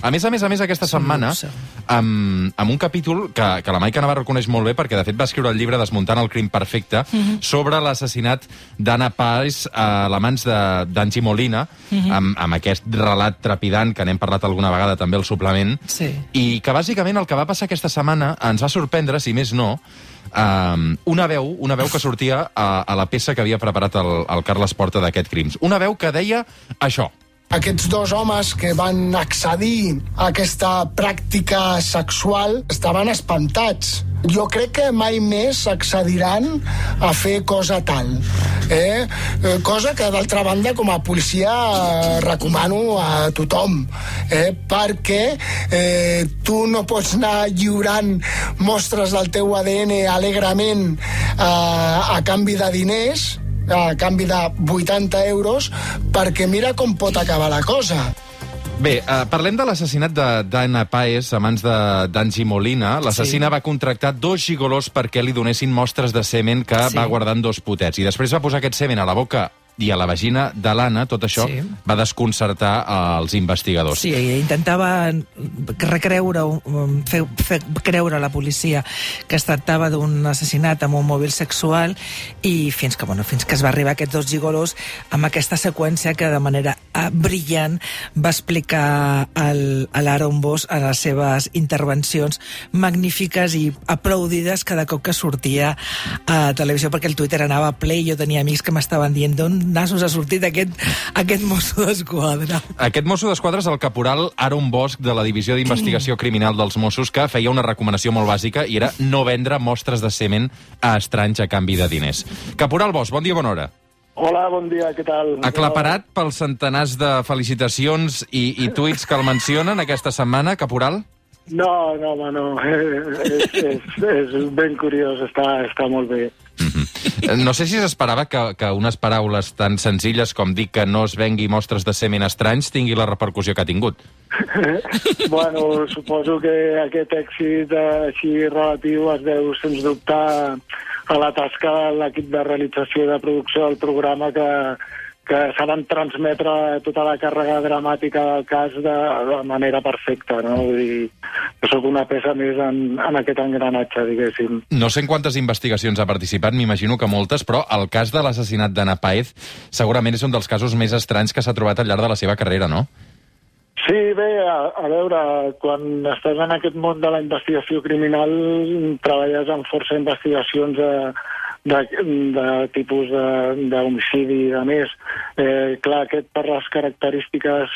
A més a més, a més aquesta setmana, amb, amb un capítol que, que la Maica Navarro coneix molt bé, perquè de fet va escriure el llibre Desmuntant el crim perfecte, sobre l'assassinat d'Anna Paz a la mans d'Angie Molina, amb, amb aquest relat trepidant que n'hem parlat alguna vegada també al suplement, Sí. i que bàsicament el que va passar aquesta setmana ens va sorprendre, si més no, um, una veu una veu que sortia a, a la peça que havia preparat el, el Carles Porta d'aquest crims. Una veu que deia això. Aquests dos homes que van accedir a aquesta pràctica sexual estaven espantats. Jo crec que mai més accediran a fer cosa tal. Eh? Eh, Cosa que, d'altra banda, com a policia eh, recomano a tothom. Eh? Perquè eh, tu no pots anar lliurant mostres del teu ADN alegrement eh, a canvi de diners, a canvi de 80 euros, perquè mira com pot acabar la cosa. Bé, uh, parlem de l'assassinat de- d'Anna Paes a mans de- d'Angie Molina. L'assassina sí. va contractar dos gigolors perquè li donessin mostres de semen que Sí. sí. va guardant dos potets. I després va posar aquest semen a la boca i a la vagina de l'Anna. Tot això Sí. va desconcertar els investigadors. Sí, intentava recreure, um, fer, fer creure a la policia que es tractava d'un assassinat amb un mòbil sexual i fins que, bueno, fins que es va arribar a aquests dos gigolos amb aquesta seqüència que de manera eh, brillant va explicar el, a l'Aaron Bosch a les seves intervencions magnífiques i aplaudides cada cop que sortia a televisió perquè el Twitter anava ple i jo tenia amics que m'estaven dient d'on nassos ha sortit aquest, aquest mosso d'esquadra. Aquest mosso d'esquadra és el caporal Aaron Bosch de la Divisió d'Investigació Criminal dels Mossos que feia una recomanació molt bàsica i era no vendre mostres de semen a estranys a canvi de diners. Caporal Bosch, bon dia, bona hora. Hola, bon dia, què tal? Aclaparat pels centenars de felicitacions i, i tuits que el mencionen aquesta setmana, Caporal? No, no, home, no. És, és, és ben curiós, està, està molt bé. No sé si s'esperava que, que unes paraules tan senzilles com dir que no es vengui mostres de semen estranys tingui la repercussió que ha tingut. bueno, suposo que aquest èxit eh, així relatiu es deu, sens dubte, a la tasca de l'equip de realització i de producció del programa que, que saben transmetre tota la càrrega dramàtica del cas de, de manera perfecta, no? Vull dir, sóc una peça més en, en aquest engranatge, diguéssim. No sé en quantes investigacions ha participat, m'imagino que moltes, però el cas de l'assassinat d'Anna Paez segurament és un dels casos més estranys que s'ha trobat al llarg de la seva carrera, no? Sí, bé, a, a veure, quan estàs en aquest món de la investigació criminal treballes en força investigacions de, de, de tipus de- d'homicidi i de més. Eh, clar, aquest per les característiques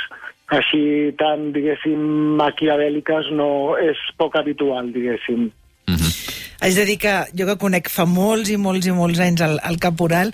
així tan, diguéssim, maquiavèliques no és poc habitual, diguéssim. Haig de dir que jo que conec fa molts i molts i molts anys el, el caporal,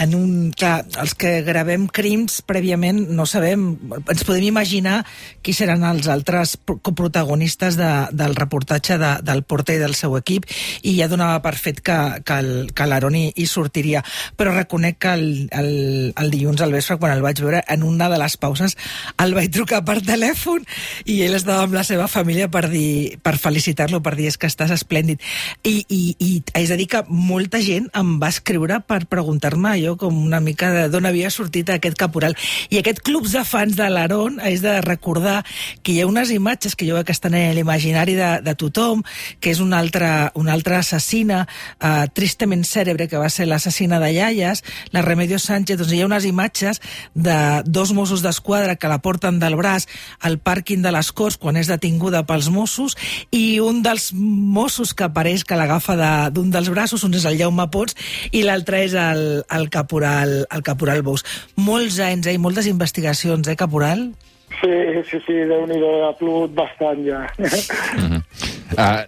en un, clar, els que gravem crims prèviament no sabem, ens podem imaginar qui seran els altres pro- coprotagonistes de, del reportatge de, del Porter i del seu equip i ja donava per fet que, que, el, que l'Aaron hi, hi sortiria. Però reconec que el, el, el dilluns al vespre, quan el vaig veure, en una de les pauses el vaig trucar per telèfon i ell estava amb la seva família per, dir, per felicitar-lo, per dir és que estàs esplèndid. I, i, i haig de dir que molta gent em va escriure per preguntar-me jo com una mica de d'on havia sortit aquest caporal. I aquest clubs de fans de l'Aaron, haig de recordar que hi ha unes imatges que jo crec que estan en l'imaginari de, de tothom, que és una altra, una altra assassina, uh, tristament cèrebre, que va ser l'assassina de Iaies, la Remedios Sánchez, doncs hi ha unes imatges de dos Mossos d'Esquadra que la porten del braç al pàrquing de les Corts quan és detinguda pels Mossos i un dels Mossos que apareix que l'agafa de- d'un dels braços, un és el Jaume Pons i l'altre és el, el caporal, el caporal Bous. Molts anys, eh, i moltes investigacions, eh, caporal? Sí, sí, sí, déu-n'hi-do, ha plogut bastant ja. Uh,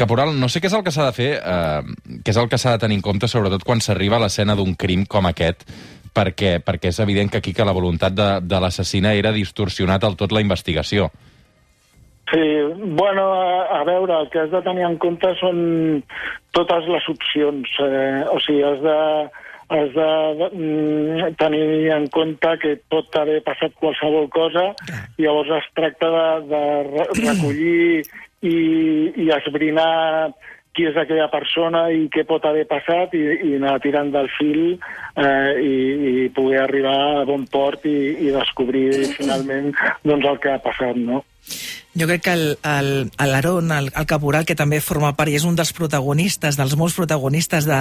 caporal, no sé què és el que s'ha de fer, uh, què és el que s'ha de tenir en compte, sobretot quan s'arriba a l'escena d'un crim com aquest, perquè, perquè és evident que aquí que la voluntat de, de l'assassina era distorsionar del tot la investigació. Sí, bueno, a, a veure, el que has de tenir en compte són totes les opcions. Eh, o sigui, has de, has de mm, tenir en compte que pot haver passat qualsevol cosa, i llavors es tracta de, de re- recollir i, i esbrinar qui és aquella persona i què pot haver passat i, i anar tirant del fil eh, i, i poder arribar a bon port i, i descobrir finalment doncs, el que ha passat, no? Jo crec que el- el- l'Aaron, el, el caporal, que també forma part i és un dels protagonistes, dels molts protagonistes de,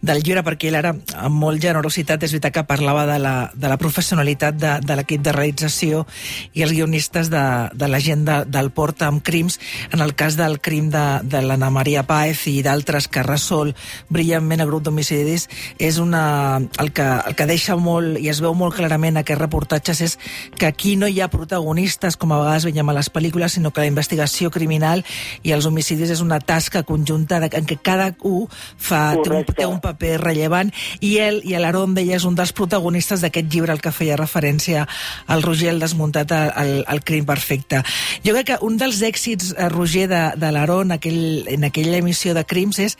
del llibre, perquè ell ara, amb molt generositat, és veritat que parlava de la, de la professionalitat de, de l'equip de realització i els guionistes de, de la gent de, del Porta amb crims, en el cas del crim de, de l'Anna Maria Páez i d'altres que resol brillantment el grup d'homicidis, és una, el, que, el que deixa molt, i es veu molt clarament aquests reportatges, és que aquí no hi ha protagonistes, com a vegades veiem a les pel·lícules, sinó que la investigació criminal i els homicidis és una tasca conjunta de, en què cada un fa, té, un, té un paper rellevant i ell i l'Aaron deia és un dels protagonistes d'aquest llibre al que feia referència al Roger el desmuntat al, al crim perfecte. Jo crec que un dels èxits, eh, Roger, de, de l'Aaron aquell, en aquella emissió de crims és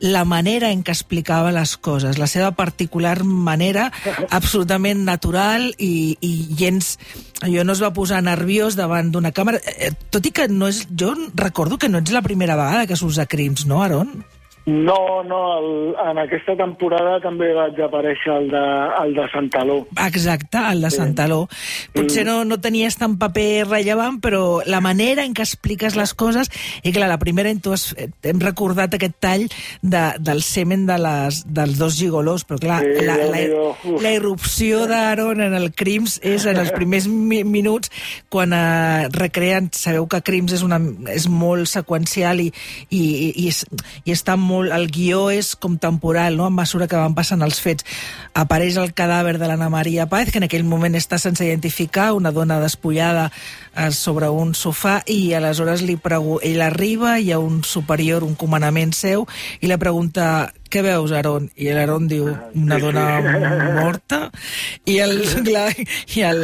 la manera en què explicava les coses, la seva particular manera absolutament natural i, i gens... Jo no es va posar nerviós davant d'una càmera, eh, tot i que no és... Jo recordo que no ets la primera vegada que surts a crims, no, Aaron? No, no, el, en aquesta temporada també vaig aparèixer el de, el de Santaló. Exacte, el de Santaló. Potser no, no tenies tant paper rellevant, però la manera en què expliques les coses... I clar, la primera, tu has, hem recordat aquest tall de, del semen de les, dels dos gigolós, però clar, Sí, la, la, la irrupció d'Aaron en el Crims és en els primers mi minuts quan eh, recreen, sabeu que Crims és, una, és molt seqüencial i, i, i, i, és, i està molt, el guió és com temporal, no? a mesura que van passant els fets. Apareix el cadàver de l'Anna Maria Paz, que en aquell moment està sense identificar, una dona despullada eh, sobre un sofà, i aleshores li pregu... ell arriba, hi ha un superior, un comandament seu, i li pregunta què veus, Aaron? I l'Aaron diu, una dona morta? I el, clar, i el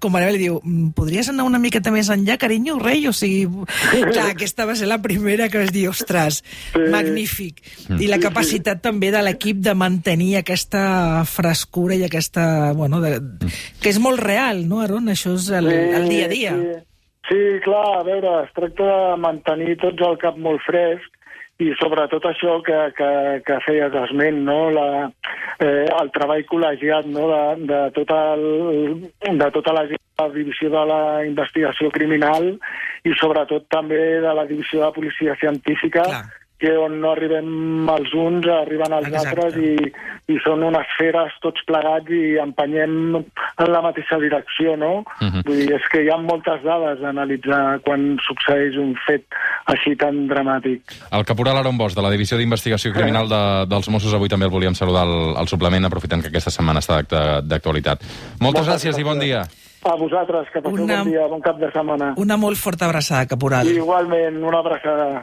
comandament li diu, "Mm, podries anar una miqueta més enllà, carinyo, rei? O sigui, clar, aquesta va ser la primera que vas dir, ostres, magnífic. I la capacitat també de l'equip de mantenir aquesta frescura i aquesta, bueno, de, que és molt real, no, Aaron? Això és el, el dia a dia. Sí, sí, clar, a veure, es tracta de mantenir tots el cap molt fresc i sobretot això que, que, que feies esment, no? la, eh, el treball col·legiat no? de, de, tot el, de tota la, la divisió de la investigació criminal i sobretot també de la divisió de policia científica, Clar. Que on no arribem els uns, arriben els Exacte. altres i, i són unes feres tots plegats i empenyem en la mateixa direcció, no? Mhm. Vull dir, és que hi ha moltes dades a analitzar quan succeeix un fet així tan dramàtic. El caporal Aaron Bosch, de la Divisió d'Investigació Criminal de, dels Mossos, avui també el volíem saludar al, al suplement, aprofitant que aquesta setmana està d'actualitat. Moltes Moltes gràcies i bon dia. A vosaltres, que passeu Una- bon dia, bon cap de setmana. Una molt forta abraçada, caporal. I igualment, una abraçada.